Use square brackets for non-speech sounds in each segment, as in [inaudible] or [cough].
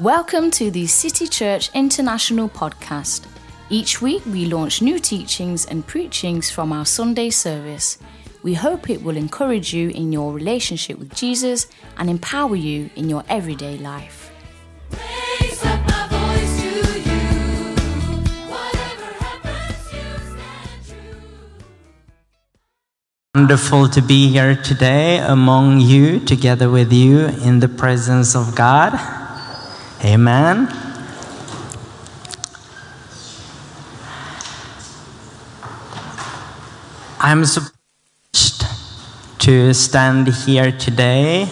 Welcome to the City Church International podcast. Each week we launch new teachings and preachings from our Sunday service. We hope it will encourage you in your relationship with Jesus and empower you in your everyday life. Raise up my voice to you. Whatever happens, you stand true. Wonderful to be here today among you, together with you in the presence of God. Amen. I'm supposed to stand here today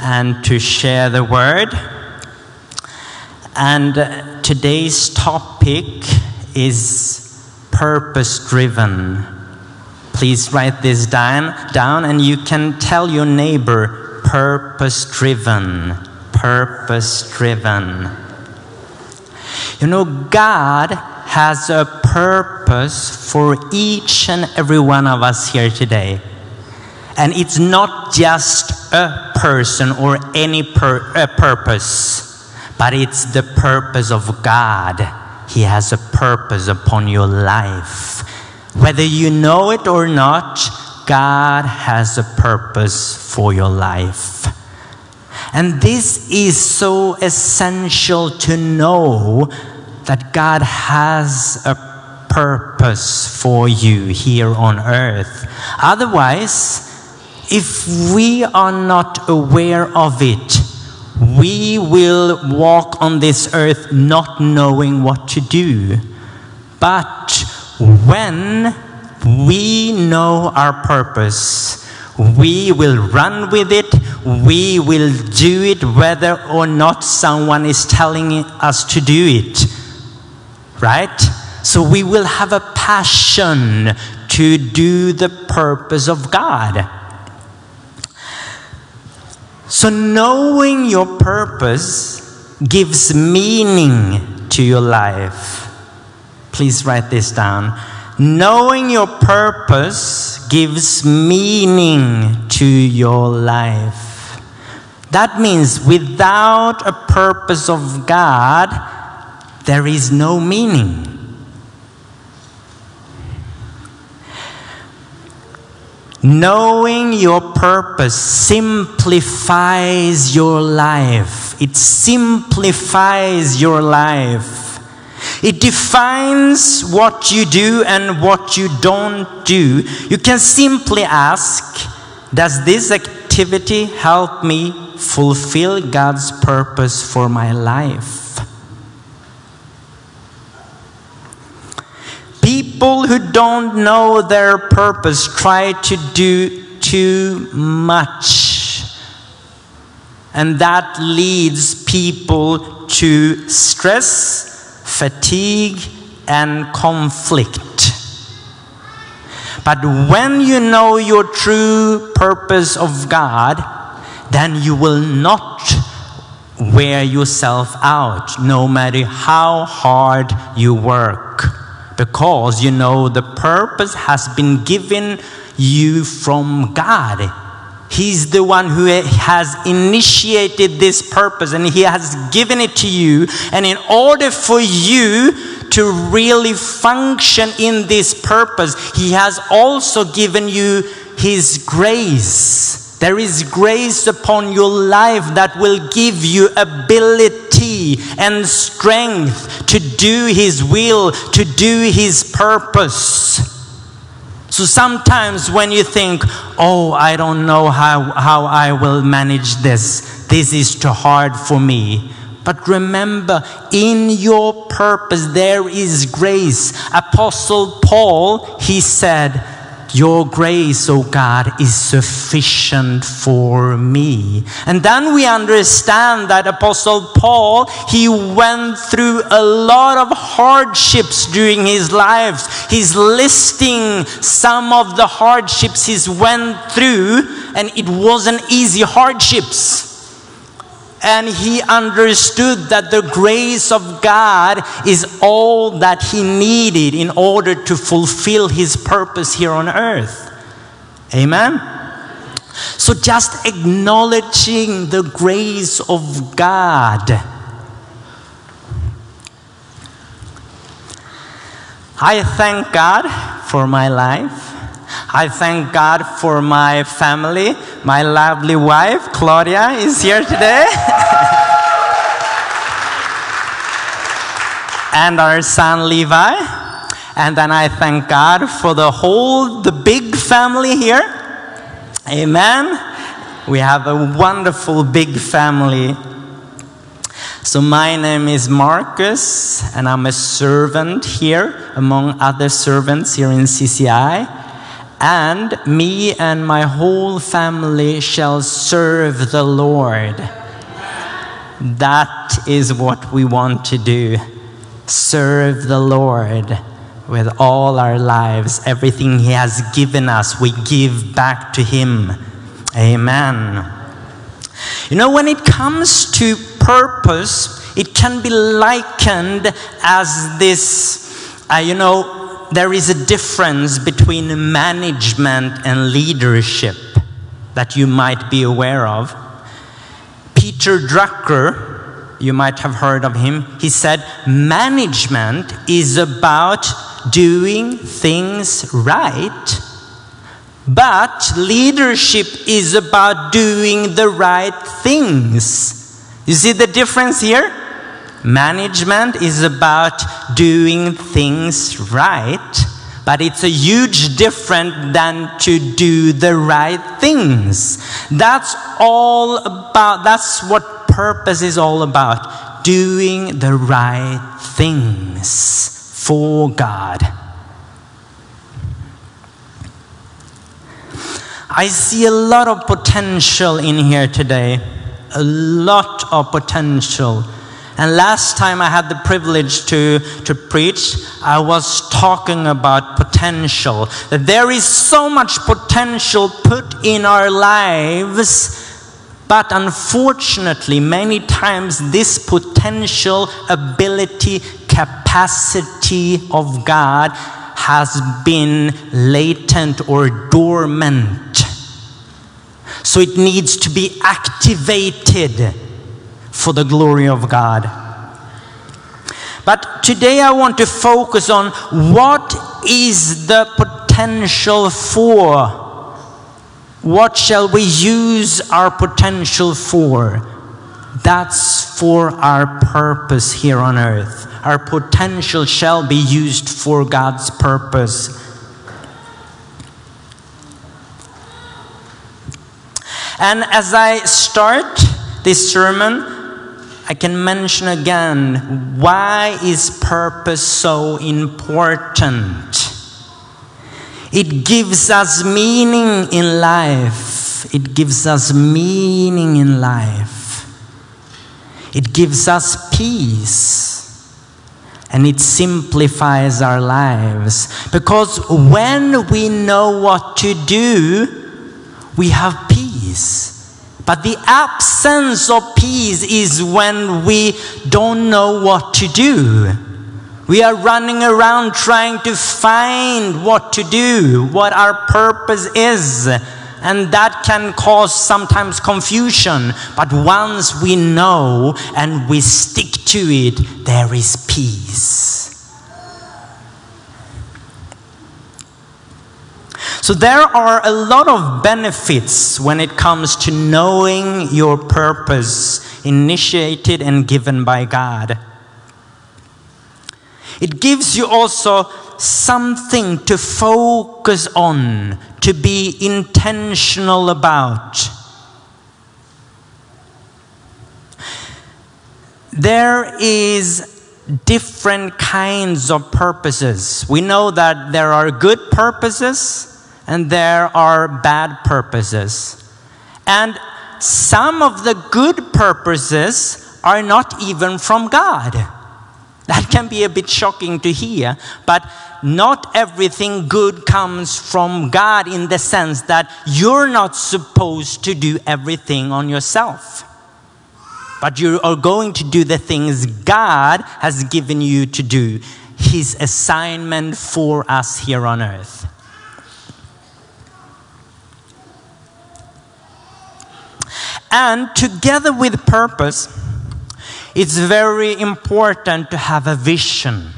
and to share the word. And uh, today's topic is purpose driven. Please write this down, down and you can tell your neighbor purpose driven. Purpose driven. You know, God has a purpose for each and every one of us here today. And it's not just a person or any a purpose, but it's the purpose of God. He has a purpose upon your life. Whether you know it or not, God has a purpose for your life. And this is so essential to know that God has a purpose for you here on earth. Otherwise, if we are not aware of it, we will walk on this earth not knowing what to do. But when we know our purpose, we will run with it, Uh-huh. we will do it whether or not someone is telling us to do it. Right? So we will have a passion to do the purpose of God. So, knowing your purpose gives meaning to your life. Please write this down. Knowing your purpose gives meaning to your life. That means without a purpose of God, there is no meaning. Knowing your purpose simplifies your life. It simplifies your life. It defines what you do and what you don't do. You can simply ask Does this activity help me fulfill God's purpose for my life? People who don't know their purpose try to do too much. And that leads people to stress, fatigue, and conflict. But when you know your true purpose of God, then you will not wear yourself out no matter how hard you work because you know the purpose has been given you from God. He's the one who has initiated this purpose and He has given it to you. And in order for you to really function in this purpose, He has also given you His grace. There is grace upon your life that will give you ability and strength to do His will, to do His purpose. So sometimes when you think, oh, I don't know how, how I will manage this, this is too hard for me. But remember, in your purpose, there is grace. Apostle Paul, he said, Your grace, O God, is sufficient for me. And then we understand that Apostle Paul, he went through a lot of hardships during his life. He's listing some of the hardships he's went through, and it wasn't easy hardships and he understood that the grace of God is all that he needed in order to fulfill his purpose here on earth. Amen? So just acknowledging the grace of God. I thank God for my life. I thank God for my family. My lovely wife, Claudia, is here today. [laughs] and our son, Levi. And then I thank God for the whole, the big family here. Amen. We have a wonderful big family so, my name is Marcus, and I'm a servant here among other servants here in CCI. And me and my whole family shall serve the Lord. That is what we want to do serve the Lord with all our lives. Everything He has given us, we give back to Him. Amen. You know, when it comes to purpose, it can be likened as this, uh, you know, there is a difference between management and leadership that you might be aware of. Peter Drucker, you might have heard of him, he said, Management is about doing things right, but leadership is about doing the right things. You see the difference here? Management is about doing things right, but it's a huge difference than to do the right things. That's all about, that's what purpose is all about. Doing the right things for God. I see a lot of potential in here today. A lot of potential. And last time I had the privilege to, to preach, I was talking about potential. That there is so much potential put in our lives, but unfortunately, many times this potential ability, capacity of God has been latent or dormant. So it needs to be activated for the glory of God. But today I want to focus on what is the potential for? What shall we use our potential for? That's for our purpose here on earth. Our potential shall be used for God's purpose. And as I start this sermon, I can mention again why is purpose so important? It gives us meaning in life. It gives us meaning in life. It gives us peace. And it simplifies our lives. Because when we know what to do, we have peace. But the absence of peace is when we don't know what to do. We are running around trying to find what to do, what our purpose is. And that can cause sometimes confusion. But once we know and we stick to it, there is peace. So, there are a lot of benefits when it comes to knowing your purpose, initiated and given by God. It gives you also something to focus on, to be intentional about. There is different kinds of purposes. We know that there are good purposes and there are bad purposes. And some of the good purposes are not even from God. That can be a bit shocking to hear, but not everything good comes from God in the sense that you're not supposed to do everything on yourself. But you are going to do the things God has given you to do, His assignment for us here on earth. And together with purpose, it's very important to have a vision.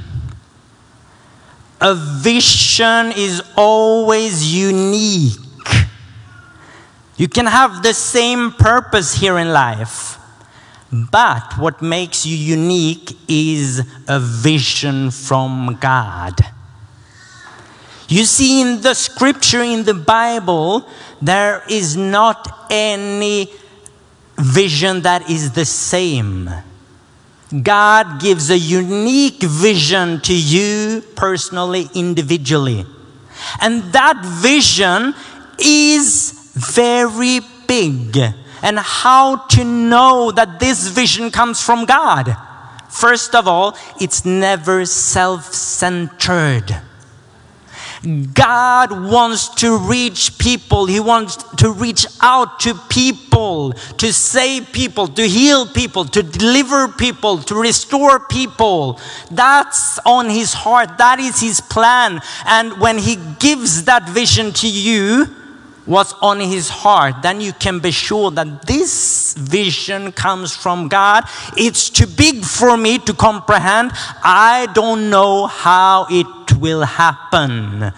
a vision is always unique. You can have the same purpose here in life, but what makes you unique is a vision from God. You see, in the scripture, in the Bible, there is not any vision that is the same. God gives a unique vision to you personally, individually. And that vision is very big. And how to know that this vision comes from God? First of all, it's never self centered. God wants to reach people. He wants to reach out to people, to save people, to heal people, to deliver people, to restore people. That's on His heart. That is His plan. And when He gives that vision to you, what's on His heart, then you can be sure that this vision comes from God. It's too big for me to comprehend. I don't know how it will happen.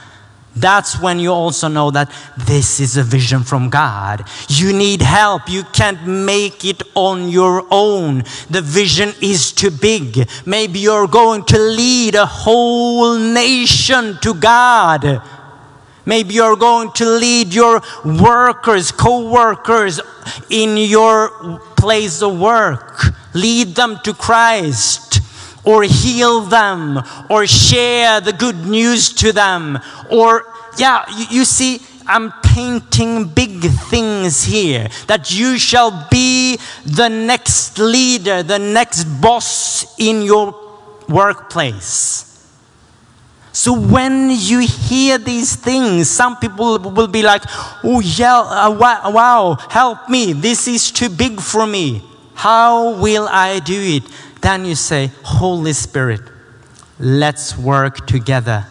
That's when you also know that this is a vision from God. You need help. You can't make it on your own. The vision is too big. Maybe you're going to lead a whole nation to God. Maybe you're going to lead your workers, co workers in your place of work. Lead them to Christ, or heal them, or share the good news to them. Or, yeah, you, you see, I'm painting big things here that you shall be the next leader, the next boss in your workplace. So when you hear these things, some people will be like, "Oh yeah, uh, wow, help me! This is too big for me. How will I do it?" Then you say, "Holy Spirit, let's work together.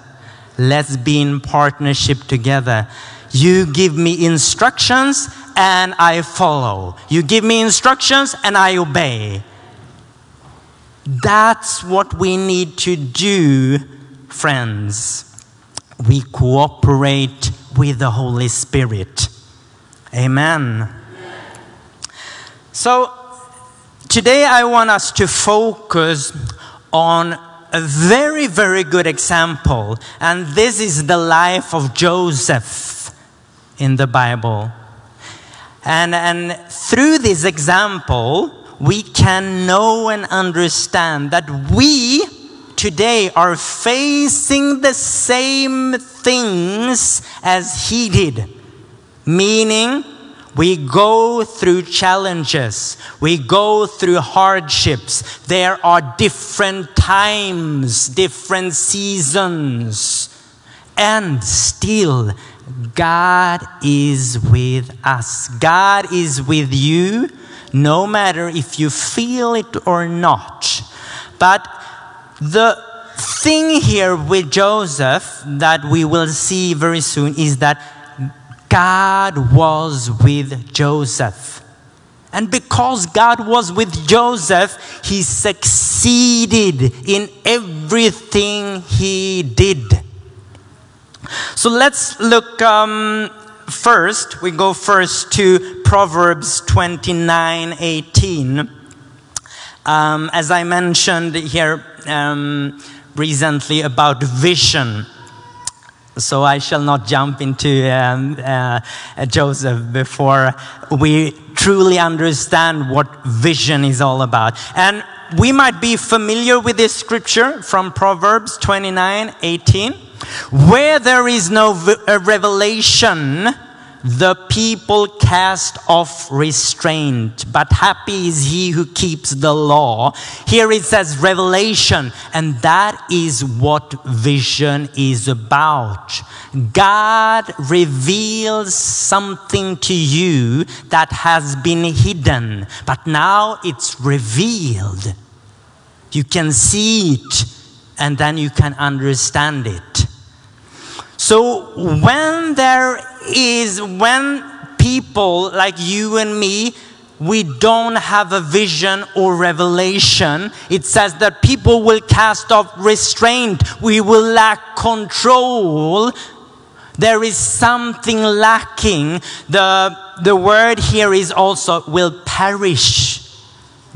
Let's be in partnership together. You give me instructions and I follow. You give me instructions and I obey." That's what we need to do, friends. We cooperate with the Holy Spirit. Amen. So, today I want us to focus on a very, very good example, and this is the life of Joseph in the Bible. And, and through this example, we can know and understand that we today are facing the same things as he did. Meaning, we go through challenges, we go through hardships. There are different times, different seasons, and still, God is with us. God is with you no matter if you feel it or not. But the thing here with Joseph that we will see very soon is that God was with Joseph. And because God was with Joseph, he succeeded in everything he did. So let's look um, first, we go first to Proverbs 29 18. Um, as I mentioned here um, recently about vision. So I shall not jump into um, uh, Joseph before we truly understand what vision is all about. And we might be familiar with this scripture from Proverbs 29 18. Where there is no v- uh, revelation, the people cast off restraint, but happy is he who keeps the law. Here it says revelation, and that is what vision is about. God reveals something to you that has been hidden, but now it's revealed. You can see it, and then you can understand it. So when there is, when people like you and me we don't have a vision or revelation, it says that people will cast off restraint, we will lack control. There is something lacking. The, the word here is also will perish.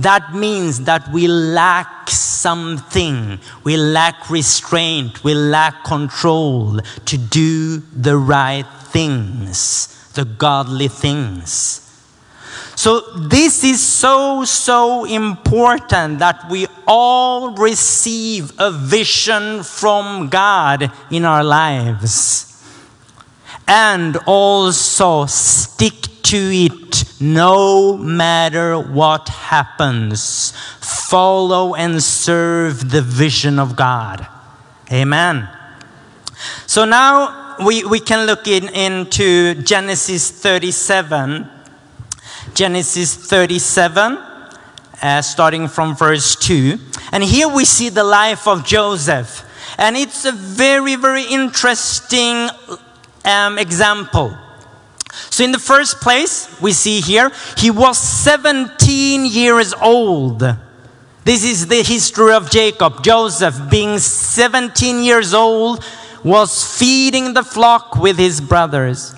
That means that we lack something. We lack restraint. We lack control to do the right things, the godly things. So, this is so, so important that we all receive a vision from God in our lives and also stick to it no matter what happens. Follow and serve the vision of God. Amen. So now we, we can look in, into Genesis 37. Genesis 37, uh, starting from verse 2. And here we see the life of Joseph. And it's a very, very interesting um, example. So, in the first place, we see here, he was 17 years old. This is the history of Jacob. Joseph, being 17 years old, was feeding the flock with his brothers.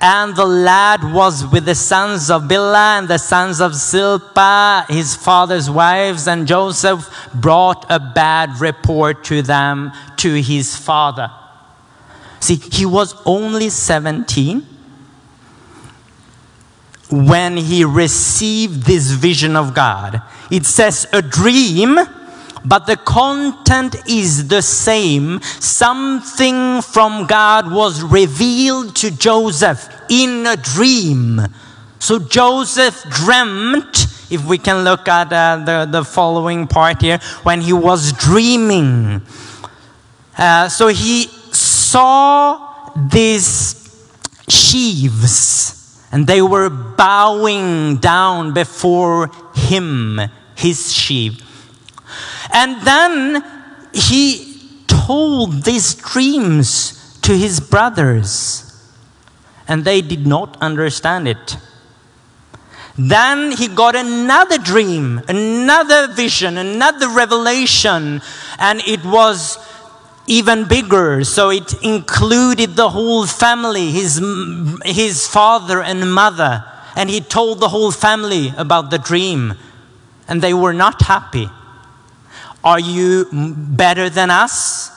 And the lad was with the sons of Bilhah and the sons of Zilpah, his father's wives, and Joseph brought a bad report to them, to his father. See, he was only 17 when he received this vision of God. It says a dream, but the content is the same. Something from God was revealed to Joseph in a dream. So Joseph dreamt, if we can look at uh, the, the following part here, when he was dreaming. Uh, so he saw these sheaves and they were bowing down before him, his sheep. And then he told these dreams to his brothers, and they did not understand it. Then he got another dream, another vision, another revelation, and it was even bigger. So it included the whole family, his, his father and mother. And he told the whole family about the dream. And they were not happy. Are you better than us?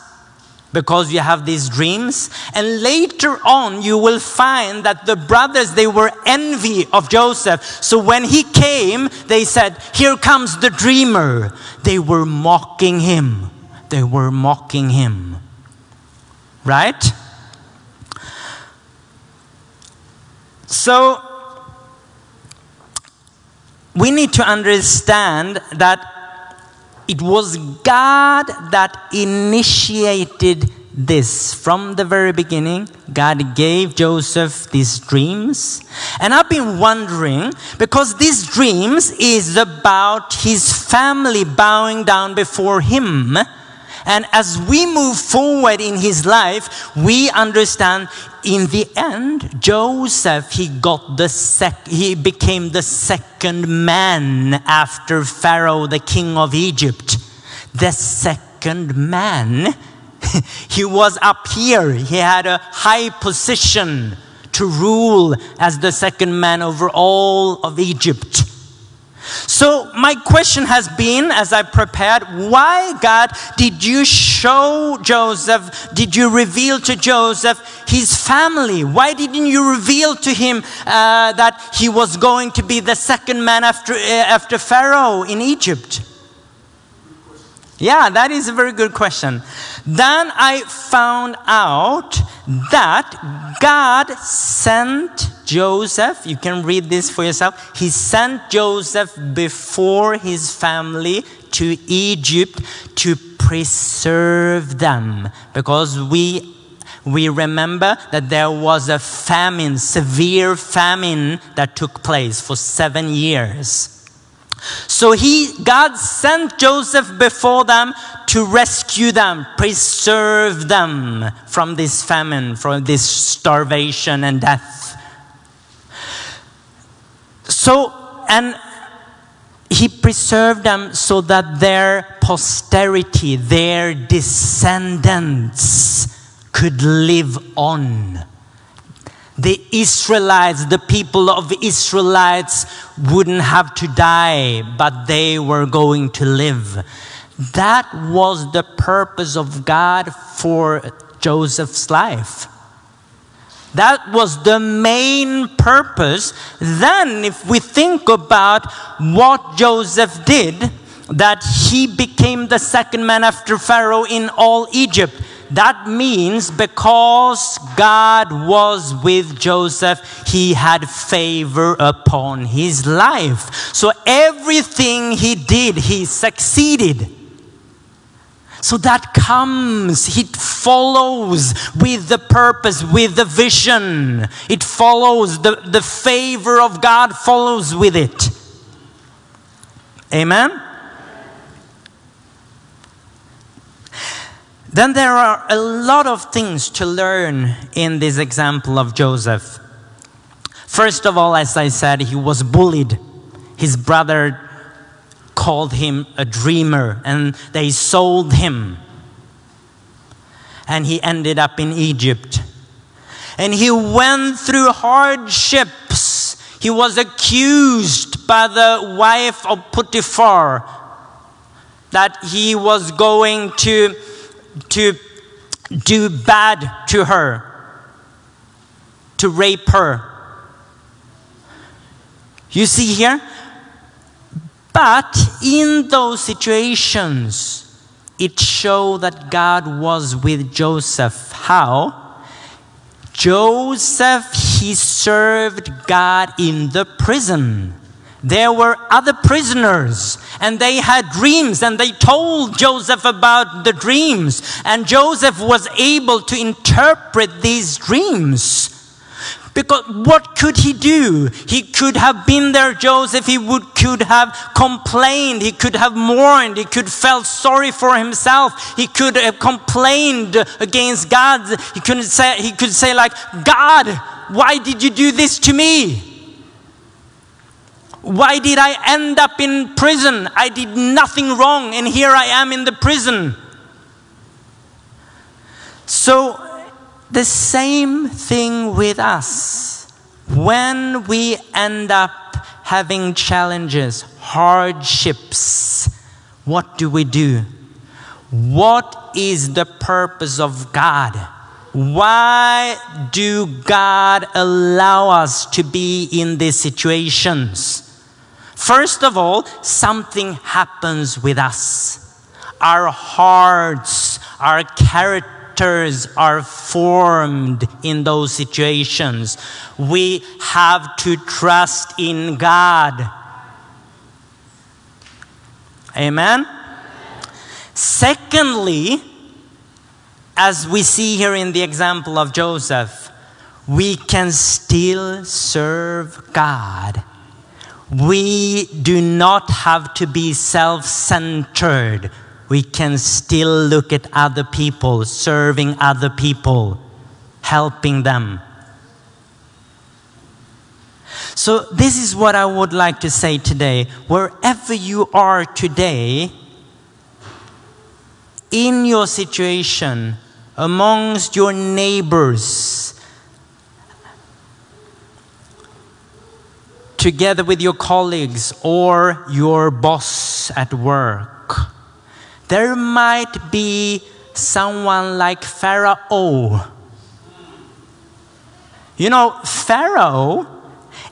Because you have these dreams. And later on, you will find that the brothers, they were envy of Joseph. So when he came, they said, Here comes the dreamer. They were mocking him they were mocking him. Right? So, we need to understand that it was God that initiated this from the very beginning. God gave Joseph these dreams. And I've been wondering because these dreams is about his family bowing down before him. And as we move forward in his life, we understand in the end, Joseph, he got the sec- he became the second man after Pharaoh, the king of Egypt. The second man. [laughs] he was up here. He had a high position to rule as the second man over all of Egypt. So, my question has been as I prepared, why, God, did you show Joseph, did you reveal to Joseph his family? Why didn't you reveal to him uh, that he was going to be the second man after, uh, after Pharaoh in Egypt? Yeah, that is a very good question. Then I found out that God sent Joseph, you can read this for yourself. He sent Joseph before his family to Egypt to preserve them because we we remember that there was a famine, severe famine that took place for 7 years. So he, God sent Joseph before them to rescue them, preserve them from this famine, from this starvation and death. So and he preserved them so that their posterity, their descendants, could live on. The Israelites, the people of Israelites, wouldn't have to die, but they were going to live. That was the purpose of God for Joseph's life. That was the main purpose. Then, if we think about what Joseph did, that he became the second man after Pharaoh in all Egypt. That means because God was with Joseph, he had favor upon his life. So everything he did, he succeeded. So that comes, it follows with the purpose, with the vision. It follows, the, the favor of God follows with it. Amen? Then there are a lot of things to learn in this example of Joseph. First of all, as I said, he was bullied. His brother called him a dreamer and they sold him. And he ended up in Egypt. And he went through hardships. He was accused by the wife of Potiphar that he was going to, to do bad to her, to rape her. You see here? But in those situations, it showed that God was with Joseph. How? Joseph, he served God in the prison. There were other prisoners and they had dreams and they told Joseph about the dreams. And Joseph was able to interpret these dreams. Because what could he do? He could have been there, Joseph. He would, could have complained. He could have mourned. He could felt sorry for himself. He could have complained against God. He could say, he could say like, God, why did you do this to me? Why did I end up in prison? I did nothing wrong, and here I am in the prison. So, the same thing with us. When we end up having challenges, hardships, what do we do? What is the purpose of God? Why do God allow us to be in these situations? First of all, something happens with us. Our hearts, our characters are formed in those situations. We have to trust in God. Amen? Secondly, as we see here in the example of Joseph, we can still serve God. We do not have to be self centered. We can still look at other people, serving other people, helping them. So, this is what I would like to say today. Wherever you are today, in your situation, amongst your neighbors, together with your colleagues or your boss at work, there might be someone like Pharaoh. You know, Pharaoh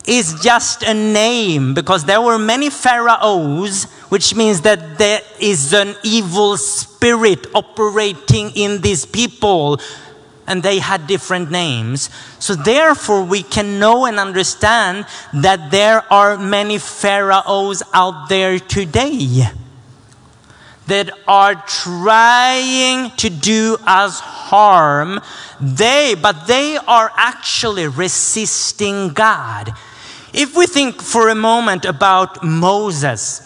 is just a name because there were many pharaohs, which means that there is an evil spirit operating in these people, and they had different names. So, therefore, we can know and understand that there are many pharaohs out there today that are trying to do us harm they but they are actually resisting god if we think for a moment about moses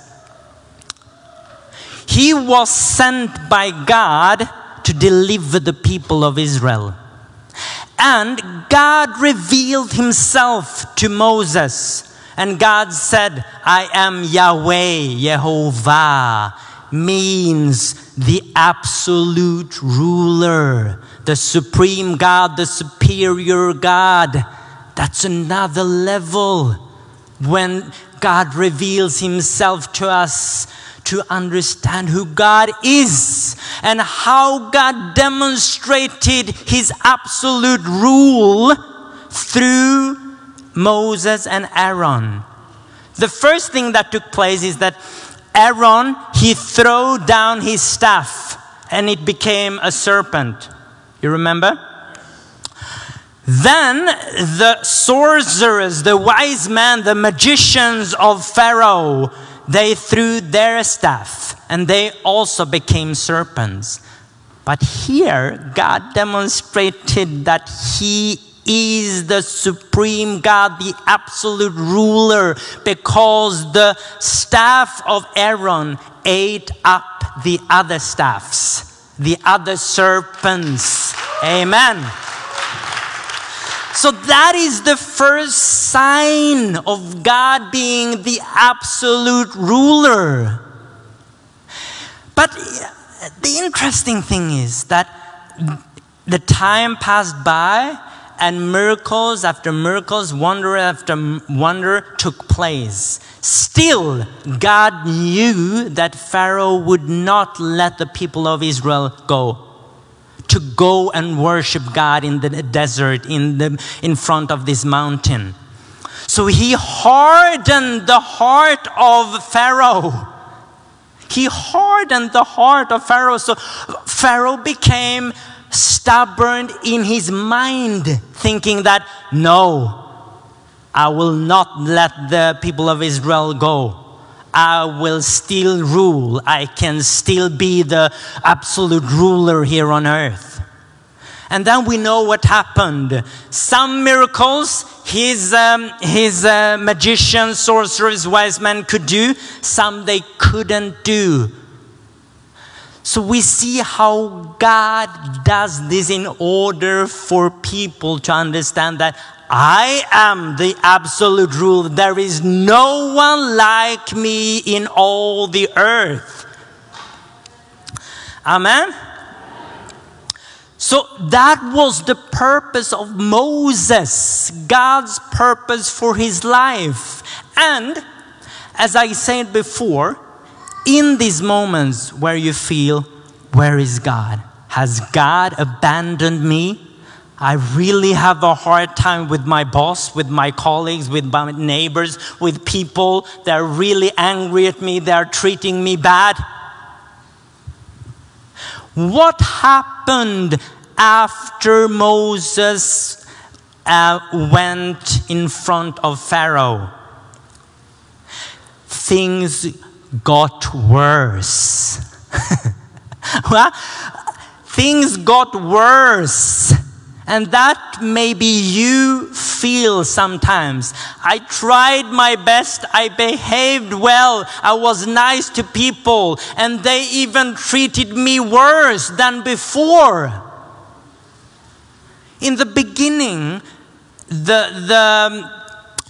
he was sent by god to deliver the people of israel and god revealed himself to moses And God said, I am Yahweh, Jehovah, means the absolute ruler, the supreme God, the superior God. That's another level when God reveals himself to us to understand who God is and how God demonstrated his absolute rule through Moses and Aaron. The first thing that took place is that Aaron he threw down his staff and it became a serpent. You remember? Then the sorcerers, the wise men, the magicians of Pharaoh, they threw their staff and they also became serpents. But here, God demonstrated that He is the supreme God, the absolute ruler, because the staff of Aaron ate up the other staffs, the other serpents. Amen. So that is the first sign of God being the absolute ruler. But uh, the interesting thing is that the time passed by and miracles after miracles, wonder after wonder took place. Still, God knew that Pharaoh would not let the people of Israel go to go and worship God in the desert in, the, in front of this mountain. So he hardened the heart of Pharaoh. He hardened the heart of Pharaoh. So Pharaoh became stubborn in his mind, thinking that, no, I will not let the people of Israel go. I will still rule. I can still be the absolute ruler here on earth. And then we know what happened. Some miracles his, um, his uh, magicians, sorcerers, wise men could do, some they couldn't do. So we see how God does this in order for people to understand that I am the absolute ruler. There is no one like me in all the earth. Amen. So that was the purpose of Moses, God's purpose for his life. And as I said before, in these moments where you feel, where is God? Has God abandoned me? I really have a hard time with my boss, with my colleagues, with my neighbors, with people. They're really angry at me. They're treating me bad. What happened after Moses uh, went in front of Pharaoh? Things got worse. [laughs] well, things got worse. And that maybe you feel sometimes. I tried my best. I behaved well. I was nice to people. And they even treated me worse than before. In the beginning, the, the,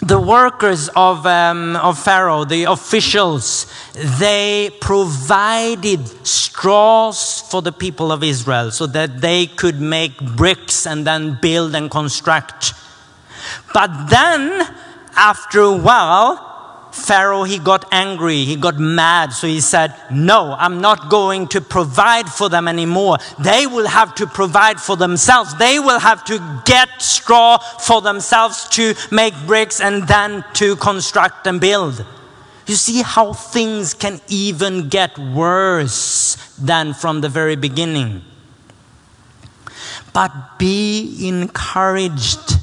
the workers of, um, of Pharaoh, the officials, they provided straws for the people of Israel so that they could make bricks and then build and construct. But then, after a while, Pharaoh he got angry, he got mad, so he said, "No, I'm not going to provide for them anymore. They will have to provide for themselves. They will have to get straw for themselves to make bricks and then to construct and build." You see how things can even get worse than from the very beginning. But be encouraged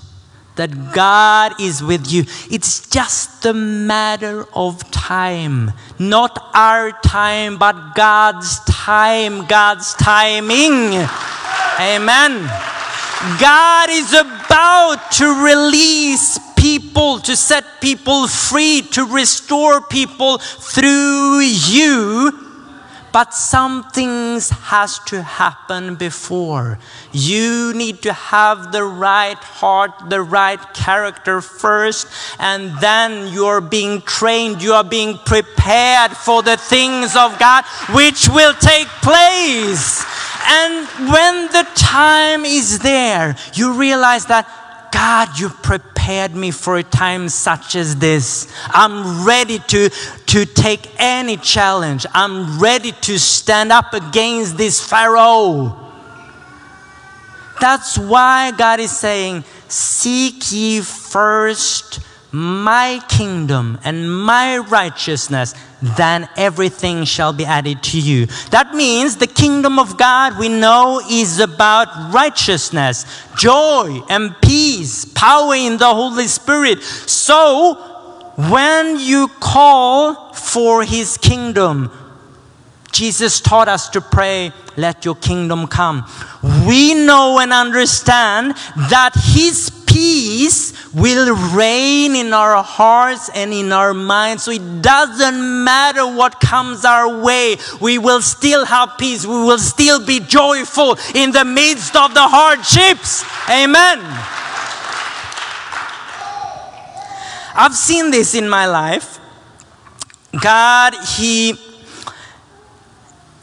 that God is with you. It's just a matter of time. Not our time, but God's time, God's timing. Amen. God is about to release people, to set people free, to restore people through you. But some things has to happen before. You need to have the right heart, the right character first, and then you're being trained, you are being prepared for the things of God which will take place. And when the time is there, you realize that God, you prepared me for a time such as this. I'm ready to, to take any challenge. I'm ready to stand up against this Pharaoh. That's why God is saying, Seek ye first my kingdom and my righteousness, then everything shall be added to you. That means the kingdom of God we know is about righteousness, joy, and peace, power in the Holy Spirit. So, when you call for his kingdom, Jesus taught us to pray, let your kingdom come. We know and understand that his peace will reign in our hearts and in our minds. So it doesn't matter what comes our way, we will still have peace. We will still be joyful in the midst of the hardships. Amen. I've seen this in my life. God, He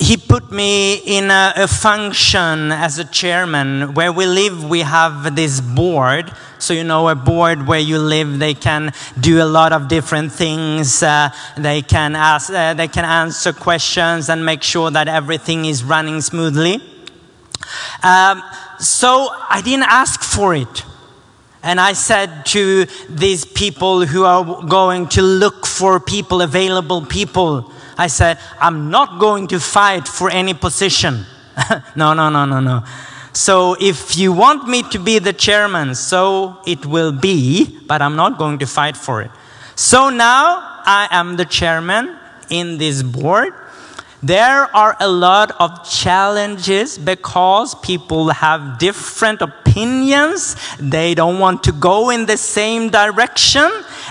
he put me in a, a, function as a chairman. Where we live we have this board. So you know a board where you live they can do a lot of different things. Uh, they can ask uh, they can answer questions and make sure that everything is running smoothly. Um, so i didn't ask for it. And I said to these people who are going to look for people, available people, I said, I'm not going to fight for any position. [laughs] no, no, no, no, no. So if you want me to be the chairman, so it will be, but I'm not going to fight for it. So now I am the chairman in this board. There are a lot of challenges because people have different opinions. They don't want to go in the same direction.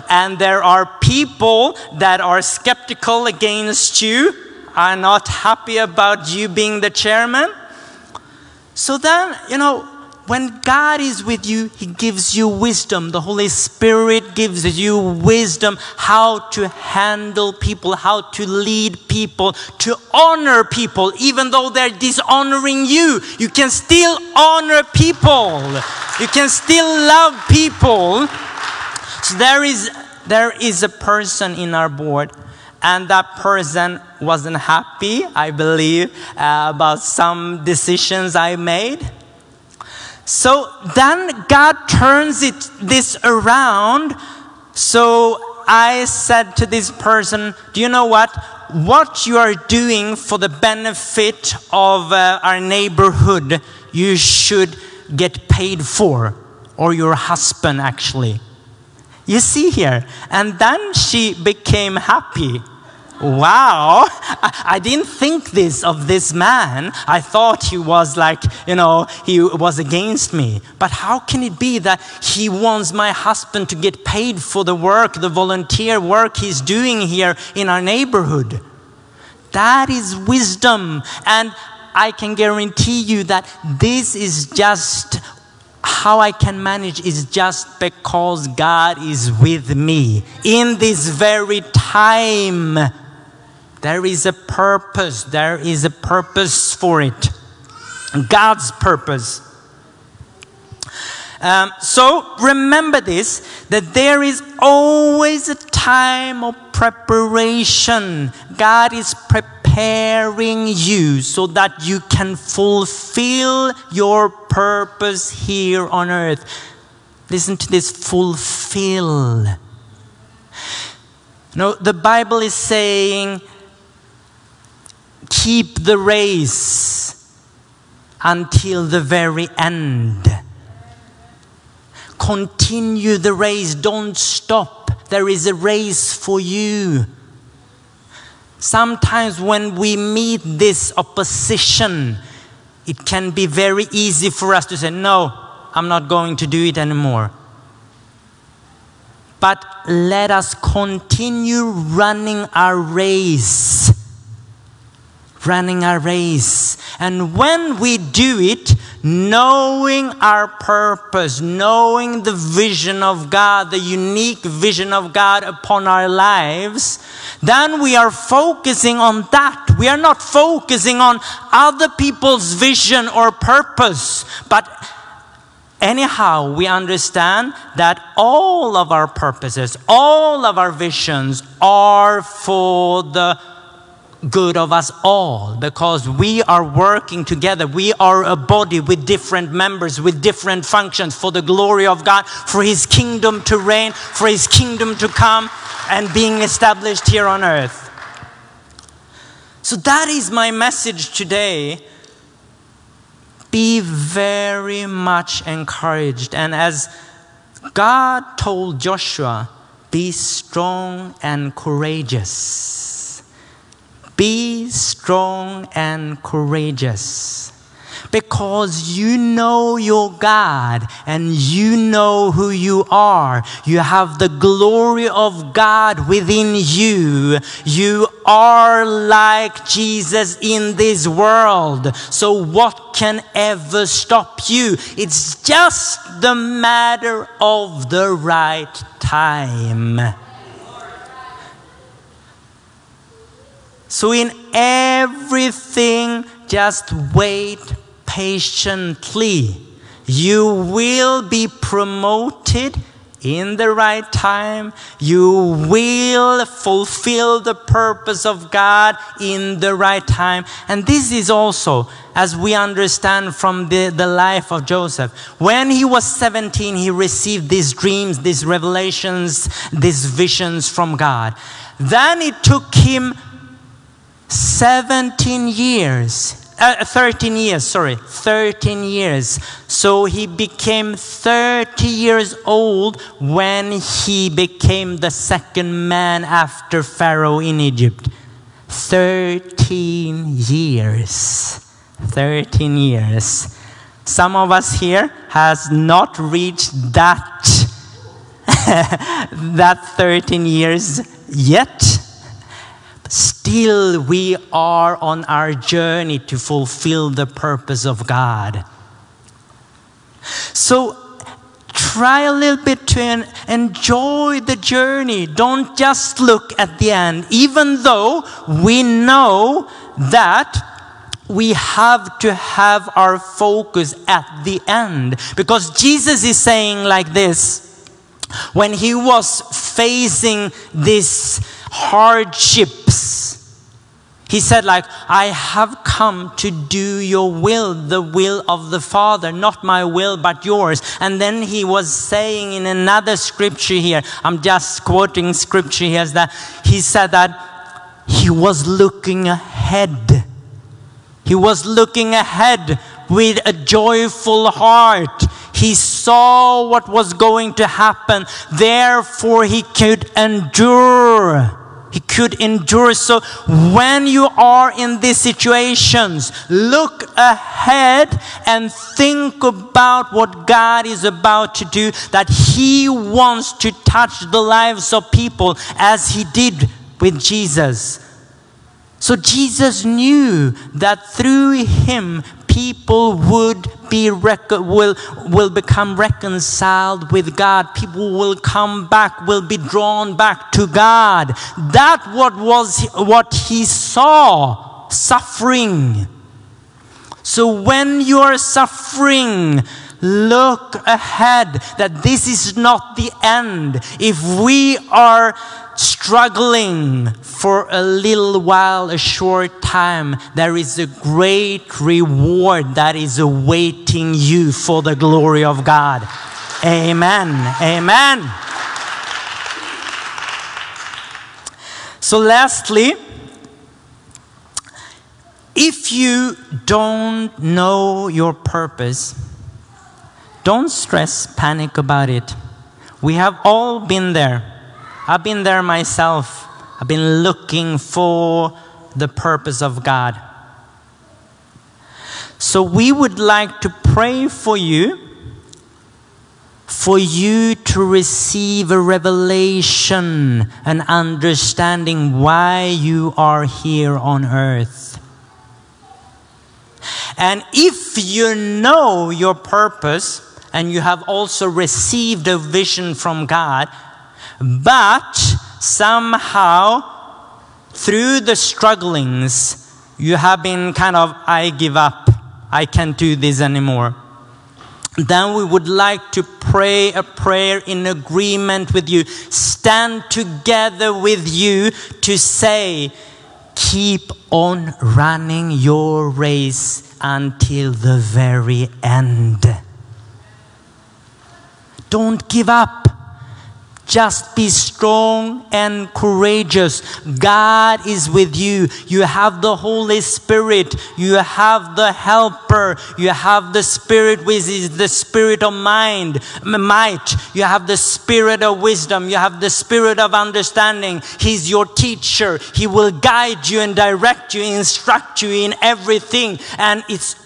And there are people that are skeptical against you, are not happy about you being the chairman. So then, you know, when God is with you, He gives you wisdom. The Holy Spirit gives you wisdom how to handle people, how to lead people, to honor people, even though they're dishonoring you. You can still honor people, you can still love people. There is, there is a person in our board and that person wasn't happy, I believe, uh, about some decisions I made. So then God turns it this around. So I said to this person, Do you know what? What you are doing for the benefit of uh, our neighborhood, you should get paid for, or your husband actually. You see here. And then she became happy. Wow, I, didn't think this of this man. I thought he was like, you know, he was against me. But how can it be that he wants my husband to get paid for the work, the volunteer work he's doing here in our neighborhood? That is wisdom. And I can guarantee you that this is just how I can manage is just because God is with me in this very time. There is a purpose. There is a purpose for it. God's purpose. Um, so remember this that there is always a time of preparation. God is preparing you so that you can fulfill your purpose here on earth. Listen to this fulfill. No, the Bible is saying keep the race until the very end. Continue the race, don't stop. There is a race for you. Sometimes, when we meet this opposition, it can be very easy for us to say, No, I'm not going to do it anymore. But let us continue running our race running our race. And when we do it, knowing our purpose, knowing the vision of God, the unique vision of God upon our lives, then we are focusing on that. We are not focusing on other people's vision or purpose, but anyhow, we understand that all of our purposes, all of our visions are for the good of us all because we are working together. We are a body with different members, with different functions for the glory of God, for His kingdom to reign, for His kingdom to come and being established here on earth. So that is my message today. Be very much encouraged. And as God told Joshua, be strong and courageous. Be strong and courageous. Because you know your God and you know who you are. You have the glory of God within you. You are like Jesus in this world. So, what can ever stop you? It's just the matter of the right time. So, in everything, just wait patiently. You will be promoted in the right time. You will fulfill the purpose of God in the right time. And this is also, as we understand from the, the life of Joseph, when he was 17, he received these dreams, these revelations, these visions from God. Then it took him 17 years. Uh, 13 years, sorry, 13 years. So he became 30 years old when he became the second man after Pharaoh in Egypt. 13 years. 13 years. Some of us here has not reached that [laughs] that 13 years yet. Still, we are on our journey to fulfill the purpose of God. So, try a little bit to en- enjoy the journey. Don't just look at the end, even though we know that we have to have our focus at the end. Because Jesus is saying, like this when he was facing these hardships he said like i have come to do your will the will of the father not my will but yours and then he was saying in another scripture here i'm just quoting scripture here is that he said that he was looking ahead he was looking ahead with a joyful heart. He saw what was going to happen. Therefore, he could endure. He could endure. So, when you are in these situations, look ahead and think about what God is about to do, that He wants to touch the lives of people as He did with Jesus. So Jesus knew that through him people would be rec- will will become reconciled with God. People will come back, will be drawn back to God. That what was what he saw suffering. So when you are suffering, look ahead that this is not the end. If we are struggling for a little while, a short time, there is a great reward that is awaiting you for the glory of God. Amen. Amen. So, lastly, if you don't know your purpose, don't stress, panic about it. We have all been there. I've been there myself. I've been looking for the purpose of God. So we would like to pray for you, for you to receive a revelation, an understanding why you are here on earth. And if you know your purpose and you have also received a vision from God, but somehow through the strugglings, you have been kind of, I give up, I can't do this anymore. Then we would like to pray a prayer in agreement with you, stand together with you to say, keep on running your race until the very end. Don't give up. Just be strong and courageous. God is with you. You have the Holy Spirit. You have the Helper. You have the Spirit which is the Spirit of mind, might. You have the Spirit of wisdom. You have the Spirit of understanding. He's your teacher. He will guide you and direct you, instruct you in everything. And it's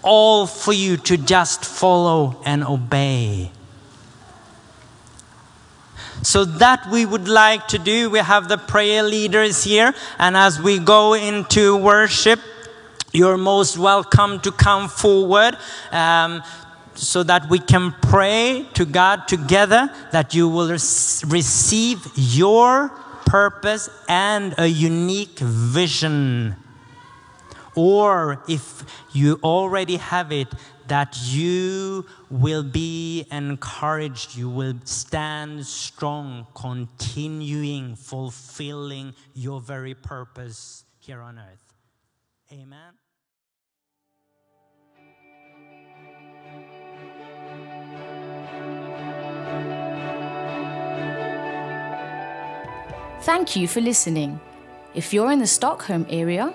all for you to just follow and obey. So that we would like to do. We have the prayer leaders here, and as we go into worship, you're most welcome to come forward. Um, so that we can pray to God together that you will rec- receive your purpose and a unique vision. Or if you already have it, that you will be encouraged, you will stand strong, continuing, fulfilling your very purpose here on earth. Amen. Thank you for listening. If you're in the Stockholm area,